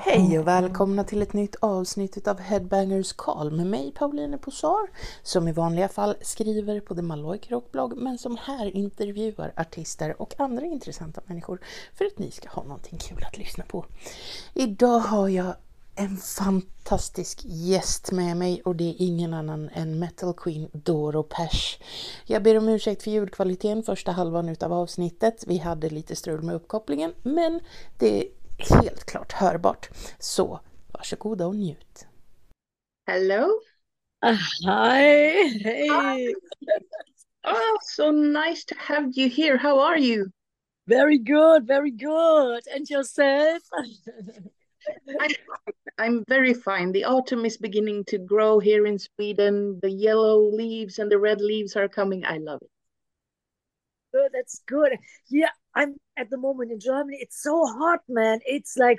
Hej och välkomna till ett nytt avsnitt av Headbangers Call med mig Pauline Posar som i vanliga fall skriver på The Maloik Rockblogg men som här intervjuar artister och andra intressanta människor för att ni ska ha någonting kul att lyssna på. Idag har jag en fantastisk gäst med mig och det är ingen annan än Metal Queen Doro Pesch. Jag ber om ursäkt för ljudkvaliteten första halvan utav avsnittet. Vi hade lite strul med uppkopplingen men det helt klart hörbart. Så varsågoda och njut. Hello. Uh, hi. Hey. Hi. Oh, so nice to have you here. How are you? Very good, very good. And yourself? I'm, I'm very fine. The autumn is beginning to grow here in Sweden. The yellow leaves and the red leaves are coming. I love it. Good, that's good. Yeah, I'm at the moment in Germany. It's so hot, man. It's like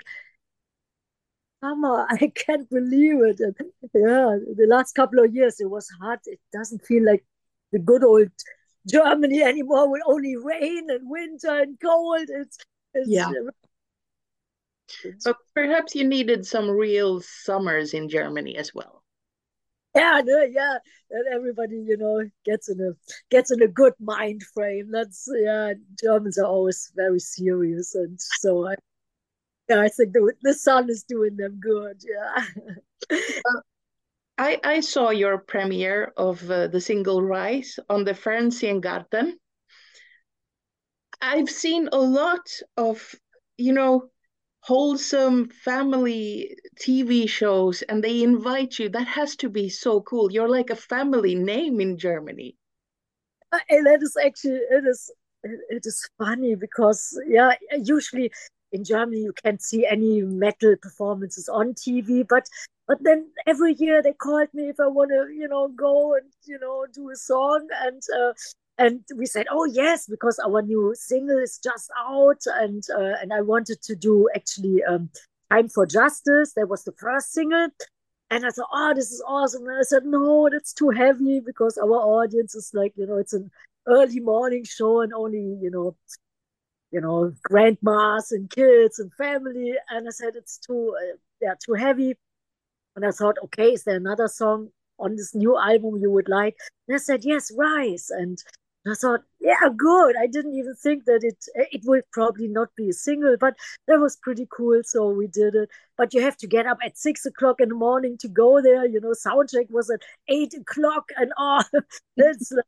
summer. I can't believe it. And yeah, the last couple of years it was hot. It doesn't feel like the good old Germany anymore with only rain and winter and cold. It's, it's yeah. Uh, but perhaps you needed some real summers in Germany as well. Yeah, yeah, and everybody, you know, gets in a gets in a good mind frame. That's yeah. Germans are always very serious, and so I, yeah, I think the the sun is doing them good. Yeah. uh, I I saw your premiere of uh, the single "Rise" on the Fernsehgarten. I've seen a lot of, you know, wholesome family TV shows and they invite you. That has to be so cool. You're like a family name in Germany. And that is actually it is it is funny because yeah, usually in Germany you can't see any metal performances on TV, but but then every year they called me if I want to you know go and you know do a song and. Uh, and we said, "Oh yes," because our new single is just out, and uh, and I wanted to do actually um, "Time for Justice." That was the first single, and I thought, "Oh, this is awesome." And I said, "No, that's too heavy because our audience is like, you know, it's an early morning show and only, you know." You know, grandmas and kids and family, and I said it's too, uh, yeah, too heavy. And I thought, okay, is there another song on this new album you would like? And I said, yes, Rise. And I thought, yeah, good. I didn't even think that it it would probably not be a single, but that was pretty cool. So we did it. But you have to get up at six o'clock in the morning to go there. You know, soundcheck was at eight o'clock, and oh, that's like,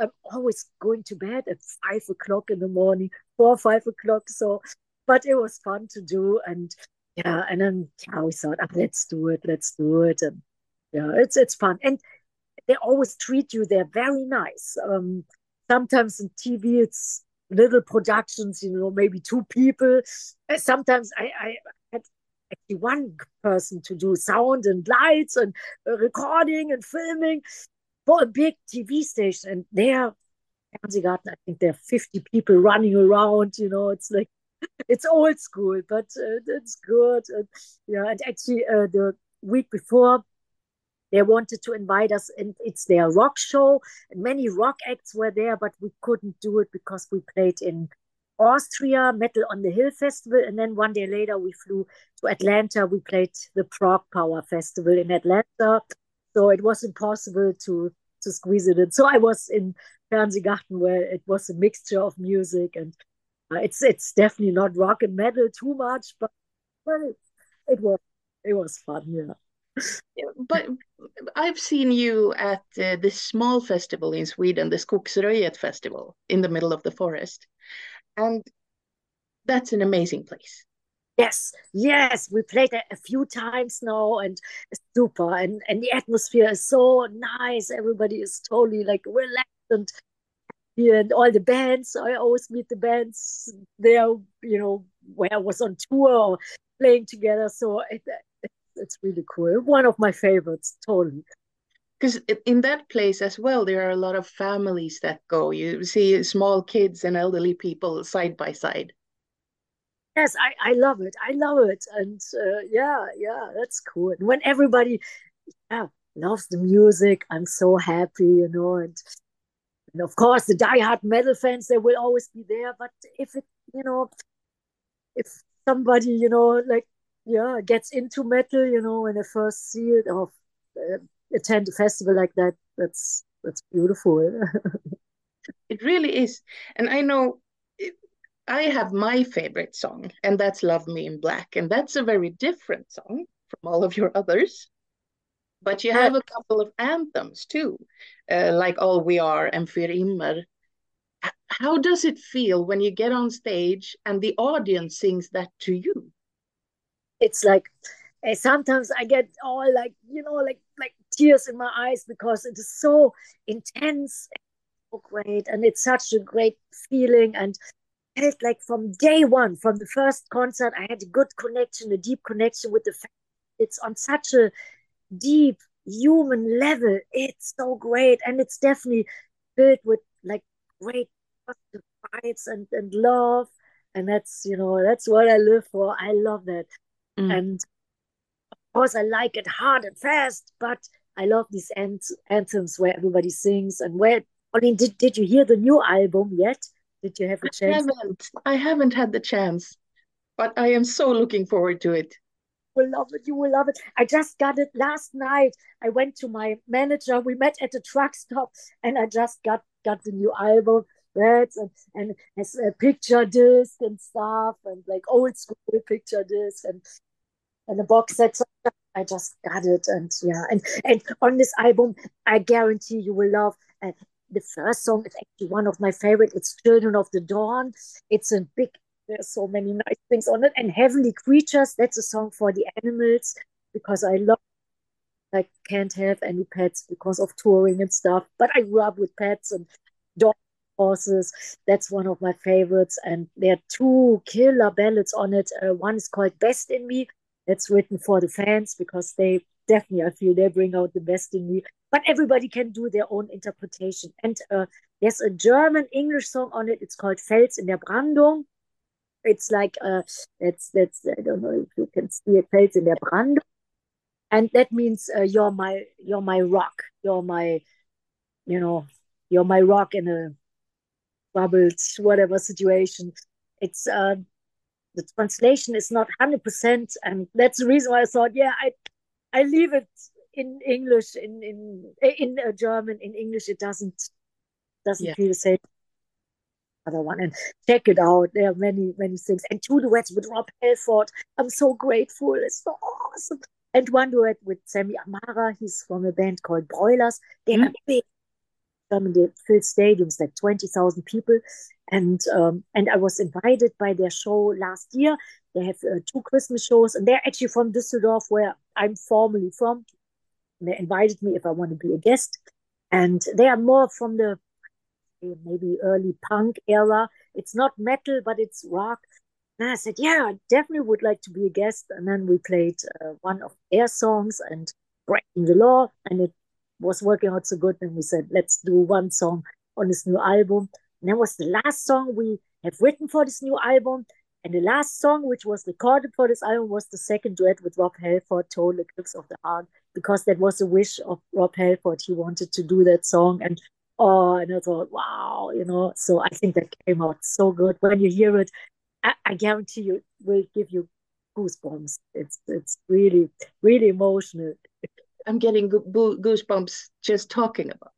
I'm always going to bed at five o'clock in the morning, four five o'clock. So, but it was fun to do, and yeah, and then yeah, we thought, oh, let's do it, let's do it, and yeah, it's it's fun and they always treat you they're very nice. Um, sometimes in tv it's little productions you know maybe two people. Sometimes i, I had actually one person to do sound and lights and uh, recording and filming for a big tv station. And there Fernsehgarten, I think there are 50 people running around, you know, it's like, it's old school, but uh, it's good. And, yeah, and actually, uh, the week before, they wanted to invite us and it's their rock show and many rock acts were there but we couldn't do it because we played in austria metal on the hill festival and then one day later we flew to atlanta. We played the prog power festival in atlanta. So it was impossible to to squeeze it in. So i was in fernsehgarten where it was a mixture of music and uh, it's it's definitely not rock and metal too much but, but it, it was it was fun yeah but I've seen you at uh, this small festival in Sweden, the Skogsröjet festival in the middle of the forest. And that's an amazing place. Yes, yes, we played a, a few times now and super. And, and the atmosphere is so nice. Everybody is totally like relaxed and and all the bands. I always meet the bands there, you know, where I was on tour or playing together. So it, it's really cool. One of my favorites, totally. Because in that place as well, there are a lot of families that go. You see small kids and elderly people side by side. Yes, I, I love it. I love it. And uh, yeah, yeah, that's cool. And when everybody yeah, loves the music, I'm so happy, you know. And, and of course, the die-hard metal fans, they will always be there. But if it, you know, if somebody, you know, like yeah gets into metal, you know, when I first see it or uh, attend a festival like that, that's that's beautiful. it really is, and I know. I have my favorite song, and that's Love Me in Black. And that's a very different song from all of your others. But you have a couple of anthems too, uh, like All We Are and Für immer. How does it feel when you get on stage and the audience sings that to you? It's like sometimes I get all like you know like like tears in my eyes because it is so intense, so great, and it's such a great feeling and felt like from day one, from the first concert, I had a good connection, a deep connection with the fans. It's on such a deep human level. It's so great. And it's definitely filled with like great vibes and, and love. And that's, you know, that's what I live for. I love that. Mm. And of course, I like it hard and fast, but I love these ant- anthems where everybody sings and where. I mean, did, did you hear the new album yet? Did you have a chance? I haven't. I haven't had the chance, but I am so looking forward to it will love it. You will love it. I just got it last night. I went to my manager. We met at the truck stop, and I just got got the new album. That's and and has a picture disc and stuff, and like old school picture disc and and a box set. I just got it, and yeah, and and on this album, I guarantee you will love. Uh, the first song is actually one of my favorite. It's Children of the Dawn. It's a big there's so many nice things on it. And Heavenly Creatures, that's a song for the animals because I love I can't have any pets because of touring and stuff. But I grew up with pets and dogs, horses. That's one of my favorites. And there are two killer ballads on it. Uh, one is called Best in Me. That's written for the fans because they definitely, I feel, they bring out the best in me. But everybody can do their own interpretation. And uh, there's a German English song on it. It's called Fels in der Brandung it's like uh, it's that's I don't know if you can see it. Fels in der Brandung, and that means uh, you're my you're my rock. You're my, you know, you're my rock in a troubled whatever situation. It's uh, the translation is not hundred percent, and that's the reason why I thought, yeah, I I leave it in English in in in uh, German in English. It doesn't doesn't yeah. feel the same other one and check it out. There are many, many things. And two duets with Rob Halford. I'm so grateful. It's so awesome. And one duet with Sammy Amara. He's from a band called Broilers. They're mm. big. German, they fill stadiums like 20,000 people. And um, and I was invited by their show last year. They have uh, two Christmas shows, and they're actually from Düsseldorf, where I'm formerly from. And they invited me if I want to be a guest. And they are more from the maybe early punk era. It's not metal, but it's rock. And I said, yeah, I definitely would like to be a guest. And then we played uh, one of their songs and Breaking the Law. And it was working out so good. And we said, let's do one song on this new album. And that was the last song we have written for this new album. And the last song, which was recorded for this album, was the second duet with Rob Halford, Total Eclipse of the Heart, because that was a wish of Rob Halford. He wanted to do that song. And oh, and I thought, wow, you know. So I think that came out so good. When you hear it, I, I guarantee you, it will give you goosebumps. It's it's really really emotional. I'm getting goosebumps just talking about.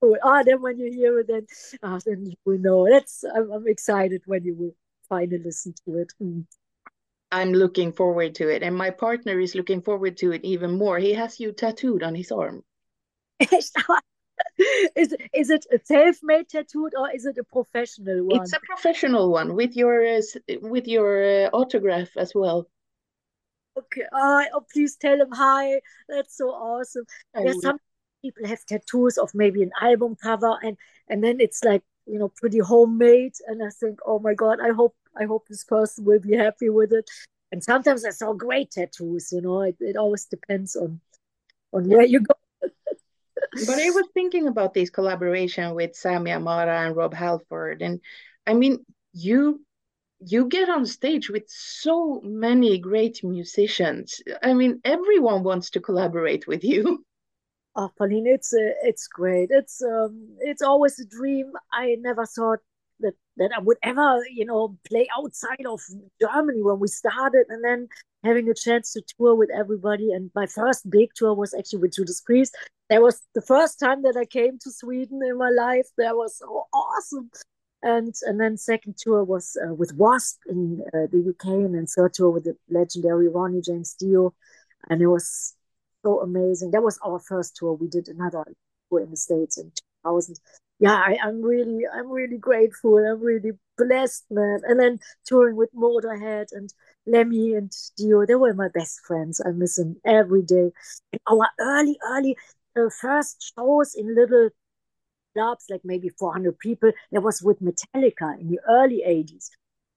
Oh, ah, then when you hear it, then ah, then you will know. That's I'm, I'm excited when you will finally listen to it. Mm. I'm looking forward to it, and my partner is looking forward to it even more. He has you tattooed on his arm. is is it a self-made tattooed or is it a professional one? It's a professional one with your uh, with your uh, autograph as well. Okay. Oh, oh, please tell him hi. That's so awesome. Yeah, some people have tattoos of maybe an album cover, and and then it's like you know pretty homemade. And I think, oh my god, I hope I hope this person will be happy with it. And sometimes I saw great tattoos. You know, it, it always depends on on where you go but I was thinking about this collaboration with Sammy Amara and Rob Halford, and I mean, you you get on stage with so many great musicians. I mean, everyone wants to collaborate with you. Oh, Pauline, it's uh, it's great. It's um, it's always a dream. I never thought that that I would ever, you know, play outside of Germany when we started, and then having a chance to tour with everybody. And my first big tour was actually with Judas Priest. That was the first time that I came to Sweden in my life. That was so awesome. And and then second tour was uh, with Wasp in uh, the UK, and then third tour with the legendary Ronnie James Dio, and it was so amazing. That was our first tour. We did another tour in the States in 2000 yeah, I, am really, I'm really grateful. I'm really blessed, man. And then touring with Motorhead and Lemmy and Dio, they were my best friends. I miss them every day. And our early, early uh, first shows in little clubs, like maybe 400 people, that was with Metallica in the early 80s.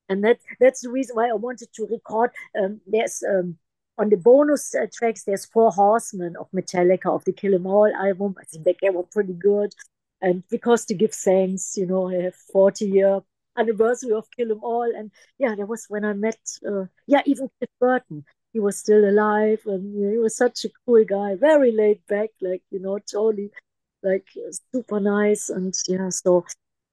And that that's the reason why I wanted to record. Um, there's um, on the bonus uh, tracks, there's Four Horsemen of Metallica of the Kill 'Em All album. I think they were pretty good and because to give thanks, you know, I have 40 year anniversary of Kill 'Em All, and yeah, that was when I met, uh, yeah, even Cliff Burton. He was still alive, and he was such a cool guy, very laid back, like you know, totally, like super nice, and yeah, so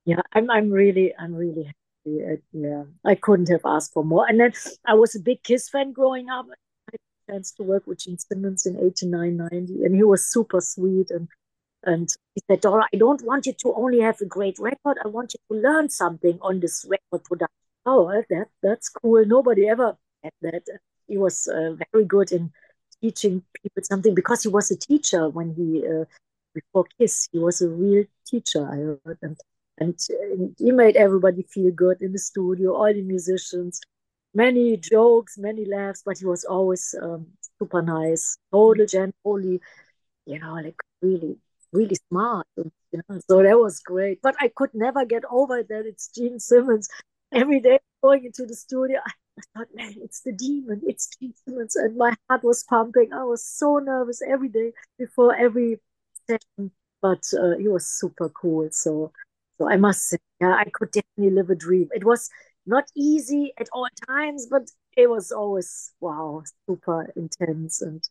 yeah, I'm I'm really I'm really happy. Uh, yeah, I couldn't have asked for more. And then I was a big Kiss fan growing up. I had a chance to work with Gene Simmons in 89, 90, and he was super sweet and and he said, Dora, I don't want you to only have a great record. I want you to learn something on this record production. Oh, that that's cool. Nobody ever had that. He was uh, very good in teaching people something because he was a teacher when he uh, before Kiss. He was a real teacher. I heard, and and uh, he made everybody feel good in the studio. All the musicians, many jokes, many laughs, but he was always um, super nice, total gent, you know, like really really smart. You know? So that was great. But I could never get over that it's Gene Simmons. Every day going into the studio, I, I thought, man, it's the demon, it's Gene Simmons. And my heart was pumping. I was so nervous every day before every session. But uh, he was super cool. So so I must say, yeah, I could definitely live a dream. It was not easy at all times, but it was always wow, super intense and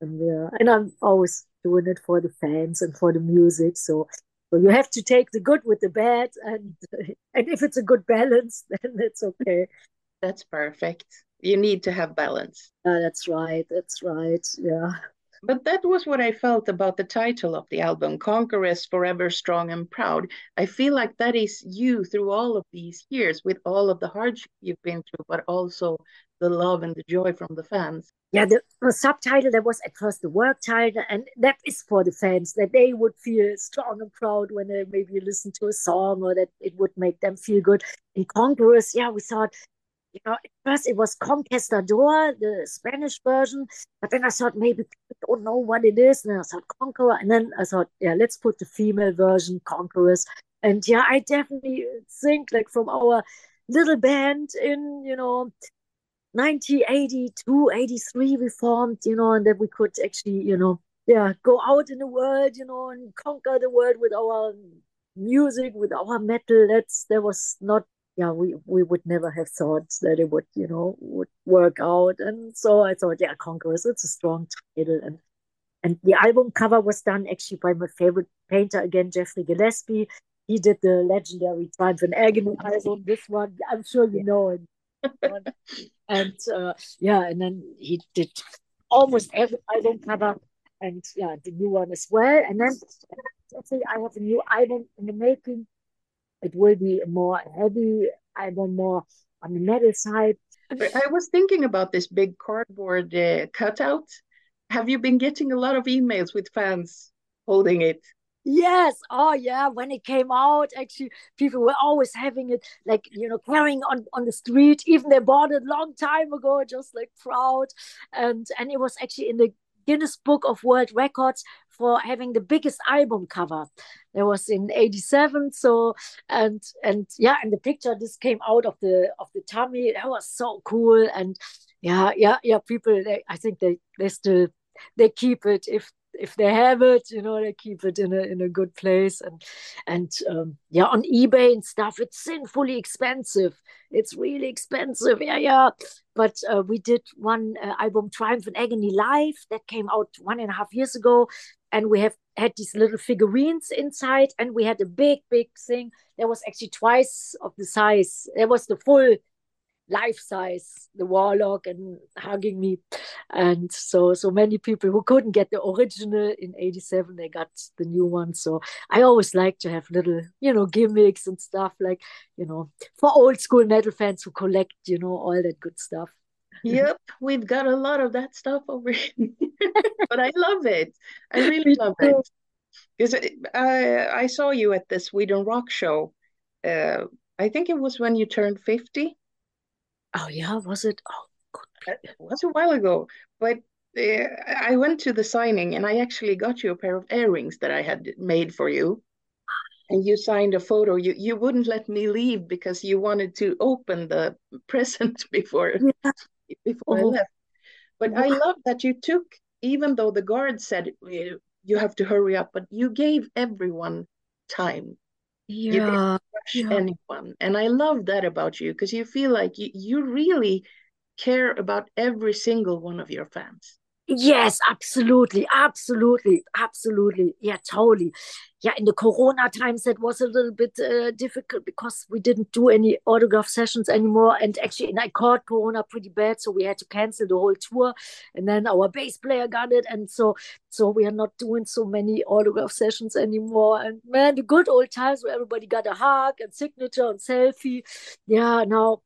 and yeah, and I'm always doing it for the fans and for the music. So, so you have to take the good with the bad, and and if it's a good balance, then it's okay. That's perfect. You need to have balance. Yeah, that's right. That's right. Yeah. But that was what I felt about the title of the album, Conqueress Forever Strong and Proud. I feel like that is you through all of these years with all of the hardship you've been through, but also the love and the joy from the fans. Yeah, the, the subtitle that was first the work title, and that is for the fans that they would feel strong and proud when they maybe listen to a song or that it would make them feel good. In Conqueress, yeah, we thought, you know, at first it was Conquistador, the Spanish version, but then I thought maybe people don't know what it is, and I thought Conqueror, and then I thought, yeah, let's put the female version, Conqueress. And yeah, I definitely think like from our little band in, you know, 1982, 83 we formed, you know, and that we could actually, you know, yeah, go out in the world, you know, and conquer the world with our music, with our metal. That's that was not yeah, we, we would never have thought that it would, you know, would work out. And so I thought, yeah, Conqueress, it's a strong title. And and the album cover was done actually by my favorite painter again, Geoffrey Gillespie. He did the legendary Triumph and Agony album. This one, I'm sure you know it. and uh, yeah, and then he did almost every album cover, and yeah, the new one as well. And then actually, I have a new album in the making. It will be more heavy album, more on the metal side. I was thinking about this big cardboard uh, cutout. Have you been getting a lot of emails with fans holding it? Yes. Oh, yeah. When it came out, actually, people were always having it, like you know, carrying on on the street. Even they bought it long time ago, just like proud. And and it was actually in the Guinness Book of World Records for having the biggest album cover. It was in '87. So and and yeah, and the picture just came out of the of the tummy. That was so cool. And yeah, yeah, yeah. People, they, I think they they still they keep it if if they have it, you know, they keep it in a in a good place. And and um, yeah, on eBay and stuff, it's sinfully expensive. It's really expensive. Yeah, yeah. But uh, we did one uh, album, Triumph and Agony Live, that came out one and a half years ago, and we have had these little figurines inside, and we had a big, big thing. There was actually twice of the size. There was the full life size, the warlock and hugging me. And so so many people who couldn't get the original in 87, they got the new one. So I always like to have little, you know, gimmicks and stuff like, you know, for old school metal fans who collect, you know, all that good stuff. Yep, we've got a lot of that stuff over here. but I love it. I really love it. Because I, I saw you at the Sweden Rock show. Uh, I think it was when you turned 50 Oh yeah, was it? Oh, it was a while ago, but uh, I went to the signing and I actually got you a pair of earrings that I had made for you. And you signed a photo. You you wouldn't let me leave because you wanted to open the present before yeah. Before oh. I left. But I love that you took, even though the guard said you have to hurry up, but you gave everyone time yeah. You can crush yeah. anyone. And I love that about you because you feel like you, you really care about every single one of your fans. Yes, absolutely, absolutely, absolutely. Yeah, totally. Yeah, in the Corona times, that was a little bit uh, difficult because we didn't do any autograph sessions anymore. And actually, and I caught Corona pretty bad, so we had to cancel the whole tour. And then our bass player got it, and so so we are not doing so many autograph sessions anymore. And man, the good old times where everybody got a hug and signature and selfie. Yeah, now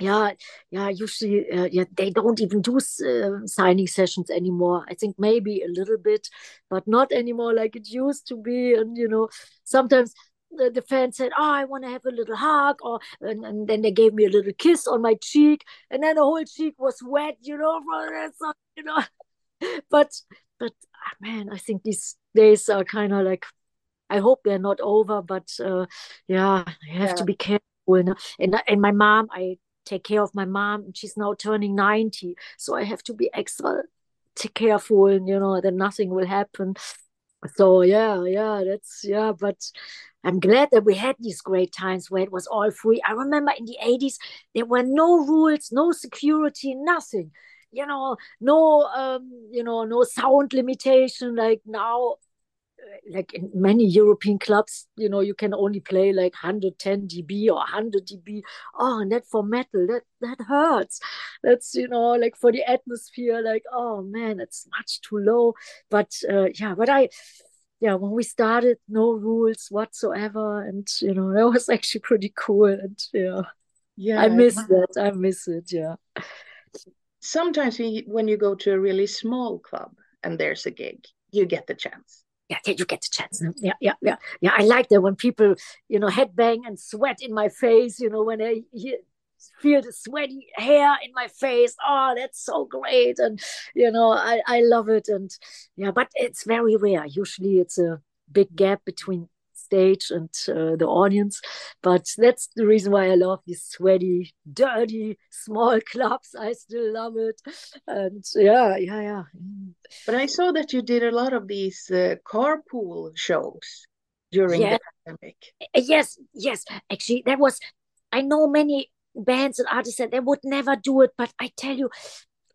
yeah yeah usually uh, yeah they don't even do uh, signing sessions anymore. I think maybe a little bit but not anymore like it used to be. And you know sometimes the, the fans said oh i want to have a little hug or and, and then they gave me a little kiss on my cheek and then the whole cheek was wet you know so, you know. But but ah, man i think these days are kind of like i hope they're not over but uh, yeah i have yeah. to be careful and, and and my mom i take care of my mom and she's now turning 90 so i have to be extra careful and you know that nothing will happen. So yeah yeah that's yeah but i'm glad that we had these great times where it was all free. I remember in the 80s there were no rules no security nothing. You know no um you know no sound limitation like now like in many European clubs, you know, you can only play like 110 dB or 100 dB. Oh, and that for metal, that that hurts. That's you know, like for the atmosphere, like oh man, it's much too low. But uh, yeah, but I, yeah, when we started, no rules whatsoever, and you know, that was actually pretty cool. And yeah, yeah, I miss that. I miss it. Yeah. Sometimes when you go to a really small club and there's a gig, you get the chance yeah, yeah, you get the chance. Mm-hmm. Yeah, yeah, yeah, yeah. I like that when people, you know, headbang and sweat in my face. You know, when I feel the sweaty hair in my face. Oh, that's so great, and you know, I I love it. And yeah, but it's very rare. Usually, it's a big gap between stage and uh, the audience. But that's the reason why I love these sweaty, dirty, small clubs. I still love it. And yeah, yeah, yeah. But I saw that you did a lot of these uh, carpool shows during yeah. the pandemic. Yes, yes. Actually, that was, I know many bands and artists that they would never do it, but I tell you,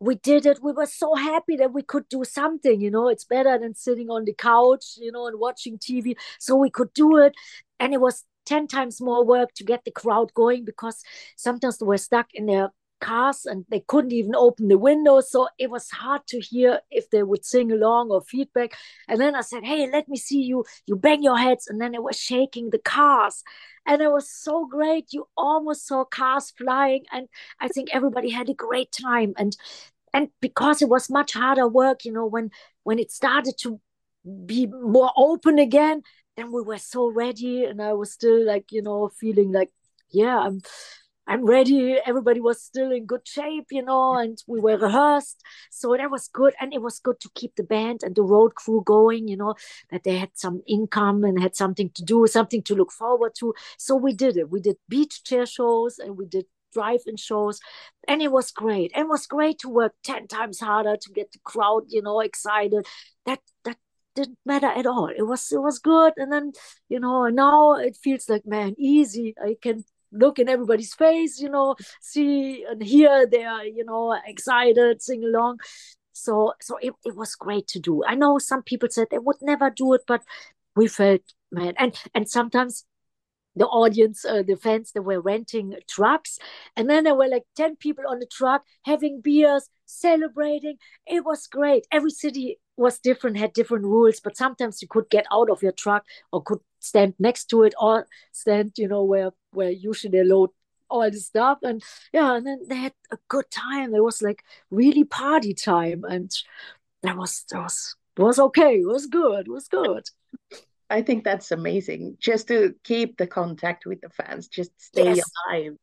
we did it. We were so happy that we could do something. You know, it's better than sitting on the couch, you know, and watching TV. So we could do it. And it was 10 times more work to get the crowd going because sometimes they were stuck in their cars and they couldn't even open the windows. So it was hard to hear if they would sing along or feedback. And then I said, Hey, let me see you. You bang your heads. And then it was shaking the cars. And it was so great. You almost saw cars flying. And I think everybody had a great time. And and because it was much harder work, you know, when when it started to be more open again, then we were so ready. And I was still like, you know, feeling like, yeah, I'm I'm ready. Everybody was still in good shape, you know, and we were rehearsed. So that was good. And it was good to keep the band and the road crew going, you know, that they had some income and had something to do, something to look forward to. So we did it. We did beach chair shows and we did drive-in shows and it was great. And it was great to work 10 times harder to get the crowd you know excited. That that didn't matter at all. It was it was good. And then you know now it feels like man easy. I can look in everybody's face, you know, see and hear they are, you know, excited, sing along. So so it, it was great to do. I know some people said they would never do it, but we felt man and and sometimes the audience, uh, the fans, they were renting trucks. And then there were like 10 people on the truck having beers, celebrating. It was great. Every city was different, had different rules, but sometimes you could get out of your truck or could stand next to it or stand, you know, where, where usually they load all the stuff. And yeah, and then they had a good time. It was like really party time. And that was, that was, was okay. It was good. It was good. I think that's amazing. Just to keep the contact with the fans, just stay yes. alive.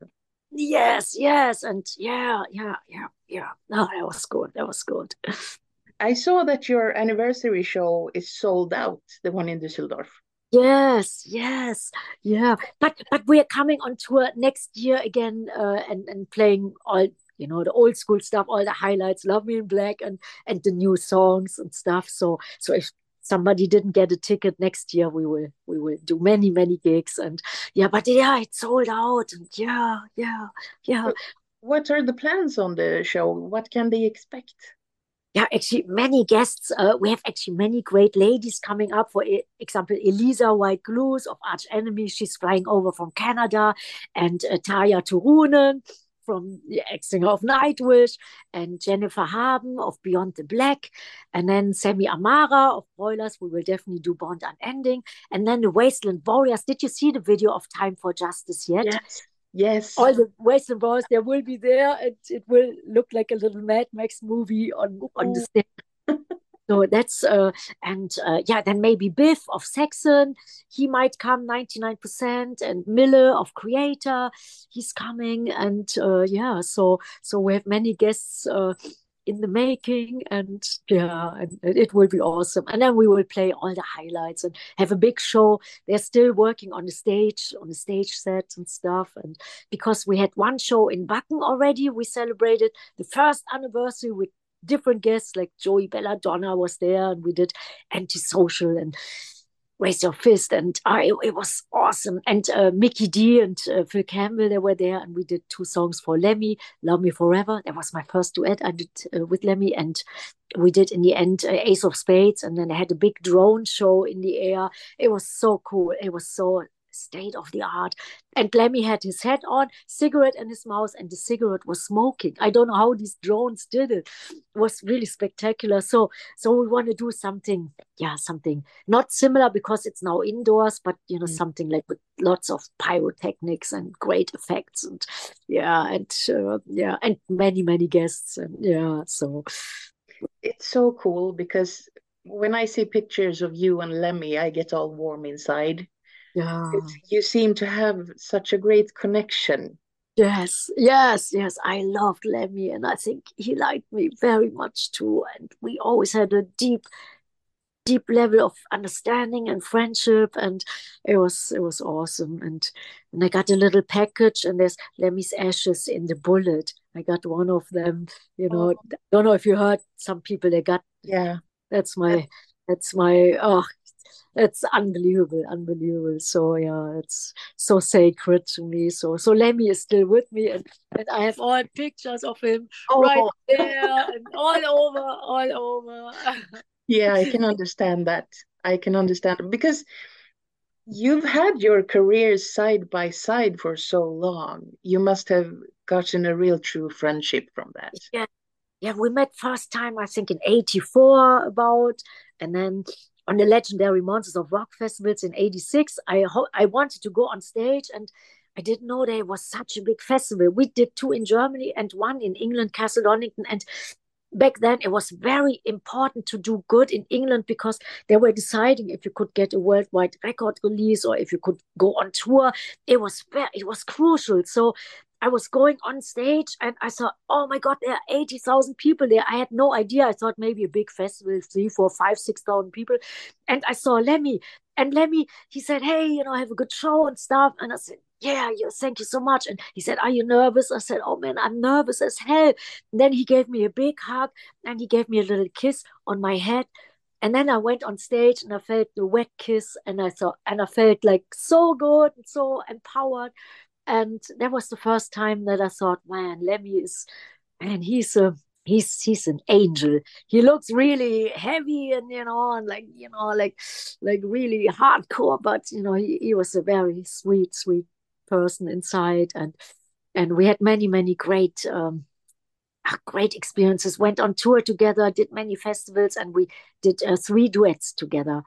Yes, yes, and yeah, yeah, yeah, yeah. No, that was good. That was good. I saw that your anniversary show is sold out, the one in Düsseldorf. Yes, yes, yeah. But but we're coming on tour next year again, uh, and and playing all you know the old school stuff, all the highlights, "Love Me in Black" and and the new songs and stuff. So so if somebody didn't get a ticket next year we will we will do many many gigs and yeah but yeah it's sold out and yeah yeah yeah. What are the plans on the show? What can they expect? Yeah actually many guests uh, we have actually many great ladies coming up for example elisa white glues of arch enemy. She's flying over from canada and uh, tarja turunen from the ex-singer of Nightwish and Jennifer Haben of Beyond the Black, and then Sammy Amara of Broilers. We will definitely do Bond Unending, and then the Wasteland Warriors. Did you see the video of Time for Justice yet? Yes. Yes. All the Wasteland Warriors, they will be there, and it will look like a little Mad Max movie on on the oh. stage. So that's uh, and uh, yeah, then maybe Biff of Saxon, he might come 99%, and Mille of Kreator, he's coming, and uh, yeah, so so we have many guests uh, in the making, and yeah, and it will be awesome. And then we will play all the highlights and have a big show. They're still working on the stage, on the stage set and stuff, and because we had one show in Wacken already, we celebrated the first anniversary with different guests like Joey Belladonna was there, and we did antisocial and raise your fist, and uh, it, was awesome. And uh, Mikkey Dee and uh, Phil Campbell they were there, and we did two songs for Lemmy, "Love Me Forever." That was my first duet I did uh, with Lemmy, and we did in the end uh, Ace of Spades, and then I had a big drone show in the air. It was so cool. It was so state of the art. And Lemmy had his hat on, cigarette in his mouth, and the cigarette was smoking. I don't know how these drones did it. It was really spectacular. So, so we want to do something, yeah, something not similar because it's now indoors, but you know, mm. something like with lots of pyrotechnics and great effects, and yeah, and uh, yeah, and many many guests, and yeah, so it's so cool because when I see pictures of you and Lemmy, I get all warm inside yeah. You seem to have such a great connection. Yes yes yes i loved lemmy and i think he liked me very much too and we always had a deep deep level of understanding and friendship and it was it was awesome and and i got a little package and there's lemmy's ashes in the bullet. I got one of them you know oh. don't know if you heard some people they got yeah. That's my that's my oh it's unbelievable, unbelievable. So yeah, it's so sacred to me. So so Lemmy is still with me, and, and I have all pictures of him oh. right there and all over, all over. yeah, I can understand that. I can understand because you've had your careers side by side for so long. You must have gotten a real true friendship from that. Yeah. Yeah, we met first time I think in 84 about and then on the legendary Monsters of Rock festivals in 86. I, I wanted to go on stage and I didn't know there was such a big festival. We did two in Germany and one in England, Castle Donington. And back then it was very important to do good in England because they were deciding if you could get a worldwide record release or if you could go on tour. It was it was crucial. So I was going on stage and I saw, oh my God, there are 80,000 people there. I had no idea. I thought maybe a big festival, three, four, five, 6,000 people. And I saw Lemmy. And Lemmy, he said, hey, you know, I have a good show and stuff. And I said, yeah, you, thank you so much. And he said, are you nervous? I said, oh man, I'm nervous as hell. And then he gave me a big hug and he gave me a little kiss on my head. And then I went on stage and I felt the wet kiss and I thought, and I felt like so good and so empowered. And that was the first time that I thought, man, Lemmy is, and he's a he's he's an angel. He looks really heavy and you know and like you know like like really hardcore. But you know he, he was a very sweet sweet person inside. And and we had many many great um ah, great experiences. Went on tour together did many festivals and we did uh, three duets together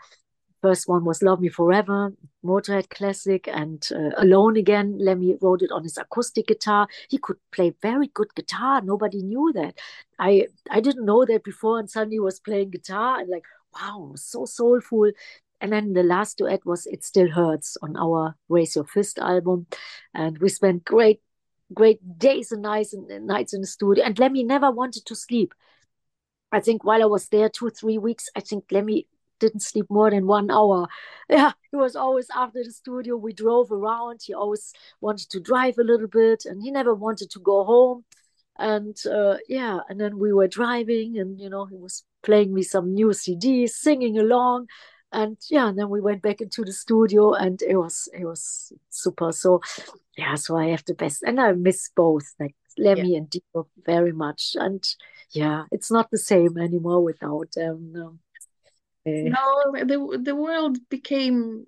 First one was Love Me Forever, Motorhead classic, and uh, Alone Again. Lemmy wrote it on his acoustic guitar. He could play very good guitar. Nobody knew that. I I didn't know that before, and suddenly was playing guitar and like, wow, so soulful. And then the last duet was It Still Hurts on our Raise Your Fist album. And we spent great, great days and nights and nights in the studio. And Lemmy never wanted to sleep. I think while I was there two, three weeks, I think Lemmy didn't sleep more than one hour. Yeah, he was always after the studio. We drove around. He always wanted to drive a little bit, and he never wanted to go home. And uh, yeah, and then we were driving, and you know, he was playing me some new CDs, singing along, and yeah, and then we went back into the studio, and it was it was super. So yeah, so I have the best, and I miss both, like Lemmy yeah. and Dio, very much. And yeah, it's not the same anymore without them. No. Eh. no, the the world became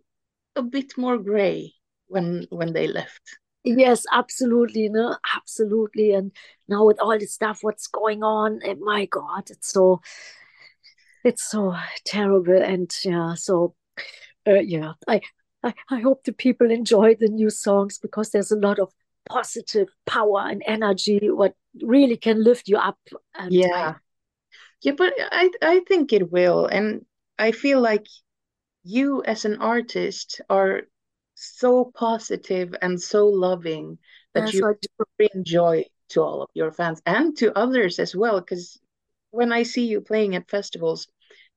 a bit more gray when when they left. Yes, absolutely, no, absolutely. And now with all the stuff, what's going on? And eh, my God, it's so, it's so terrible. And yeah, so uh, yeah, I, I I hope the people enjoy the new songs because there's a lot of positive power and energy what really can lift you up. Yeah, I, yeah, but I I think it will, and I feel like you as an artist are so positive and so loving that you bring joy to all of your fans and to others as well. Because when I see you playing at festivals,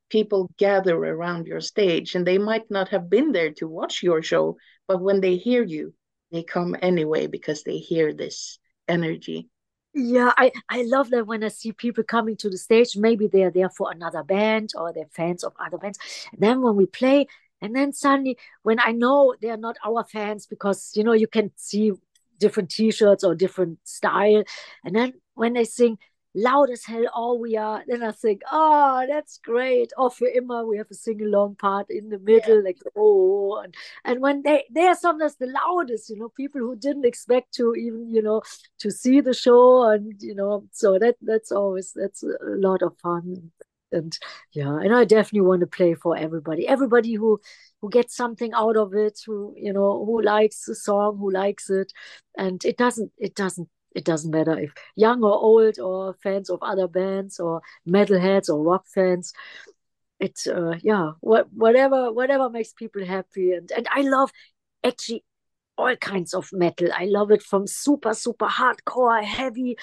people gather around your stage and they might not have been there to watch your show, but when they hear you, they come anyway because they hear this energy. Yeah, I, I love that when I see people coming to the stage. Maybe they're there for another band or they're fans of other bands. And then when we play, and then suddenly when I know they're not our fans because you know you can see different t-shirts or different style. And then when they sing, loud as hell all we are then i think oh that's great oh, or für immer we have a sing along part in the middle yeah. like oh and, and when they they are sometimes the loudest you know people who didn't expect to even you know to see the show and you know so that that's always that's a lot of fun and yeah and i definitely want to play for everybody everybody who who gets something out of it who you know who likes the song who likes it and it doesn't it doesn't it doesn't matter if young or old or fans of other bands or metalheads or rock fans. It's uh yeah what whatever whatever makes people happy. And and i love actually all kinds of metal. I love it from super super hardcore heavy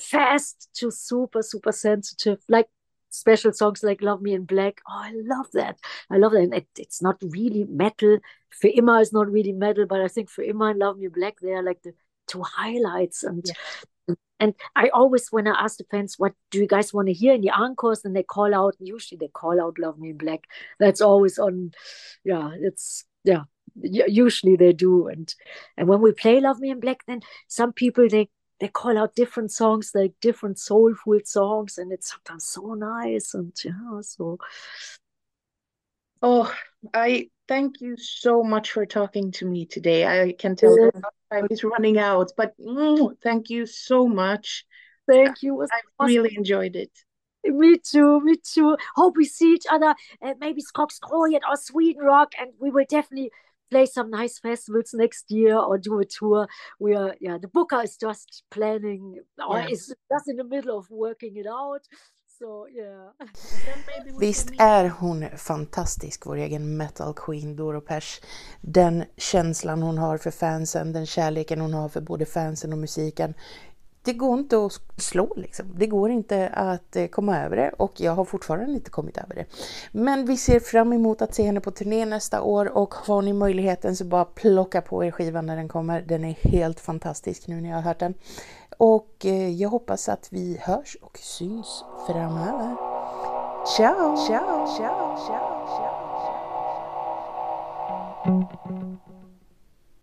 fast to super super sensitive. Like special songs like love me in black. Oh i love that. I love that. And it, it's not really metal. Für immer is not really metal but i think für immer and love me in black they are like the to highlights and yeah. and I always when I ask the fans what do you guys want to hear in the encores and they call out usually they call out Love Me in Black that's always on yeah it's yeah usually they do and and when we play Love Me in Black then some people they they call out different songs like different soulful songs and it's sometimes so nice and yeah so oh I thank you so much for talking to me today. I can tell yeah. Time is running out, but mm, thank you so much. Thank you. I awesome. really enjoyed it. Me too, me too. Hope we see each other at maybe Skogsröjet or Sweden Rock, and we will definitely play some nice festivals next year or do a tour. We are, yeah, the booker is just planning or yeah. is just in the middle of working it out. So, yeah. Visst är hon fantastisk, vår egen metal queen Doro Pesch. Den känslan hon har för fansen, den kärleken hon har för både fansen och musiken. Det går inte att slå liksom. Det går inte att eh, komma över det och jag har fortfarande inte kommit över det. Men vi ser fram emot att se henne på turné nästa år och har ni möjligheten så bara plocka på er skivan när den kommer. Den är helt fantastisk nu när jag har hört den. Och eh, jag hoppas att vi hörs och syns framöver. Ciao! ciao, ciao, ciao, ciao.